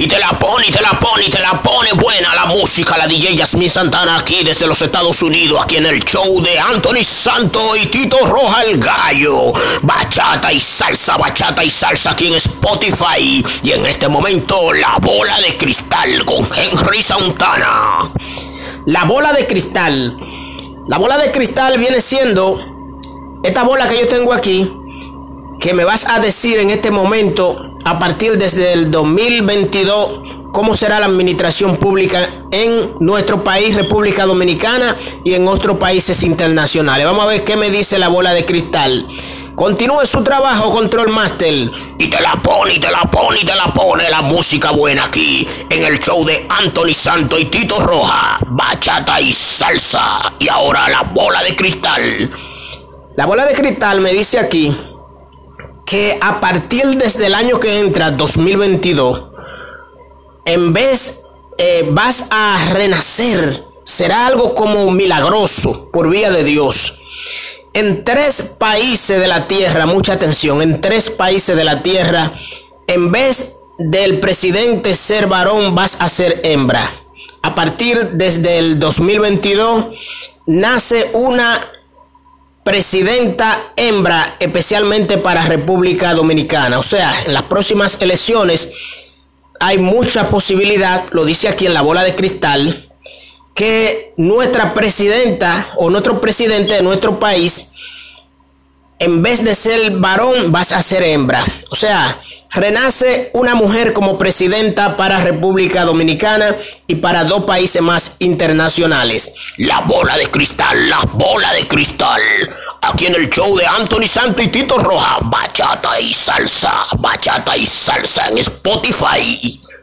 Y te la pone, y te la pone, y te la pone buena la música, la DJ Yasmin Santana aquí desde los Estados Unidos, aquí en el show de Anthony Santo y Tito Roja el Gallo. Bachata y salsa, bachata y salsa aquí en Spotify. Y en este momento, la bola de cristal con Henry Santana. La bola de cristal. La bola de cristal viene siendo esta bola que yo tengo aquí que me vas a decir en este momento, a partir desde el 2022, cómo será la administración pública en nuestro país, República Dominicana, y en otros países internacionales. Vamos a ver qué me dice la bola de cristal. Continúe su trabajo, Control Master. Y te la pone, y te la pone, y te la pone la música buena aquí, en el show de Anthony Santo y Tito Roja, bachata y salsa. Y ahora la bola de cristal. La bola de cristal me dice aquí que a partir desde el año que entra, 2022, en vez eh, vas a renacer, será algo como milagroso por vía de Dios. En tres países de la tierra, mucha atención, en tres países de la tierra, en vez del presidente ser varón, vas a ser hembra. A partir desde el 2022, nace una presidenta hembra especialmente para República Dominicana. O sea, en las próximas elecciones hay mucha posibilidad, lo dice aquí en la bola de cristal, que nuestra presidenta o nuestro presidente de nuestro país, en vez de ser varón, vas a ser hembra. O sea, renace una mujer como presidenta para República Dominicana y para dos países más internacionales. La bola de cristal, la bola de cristal. Aquí en el show de Anthony Santo y Tito Roja, bachata y salsa, bachata y salsa en Spotify.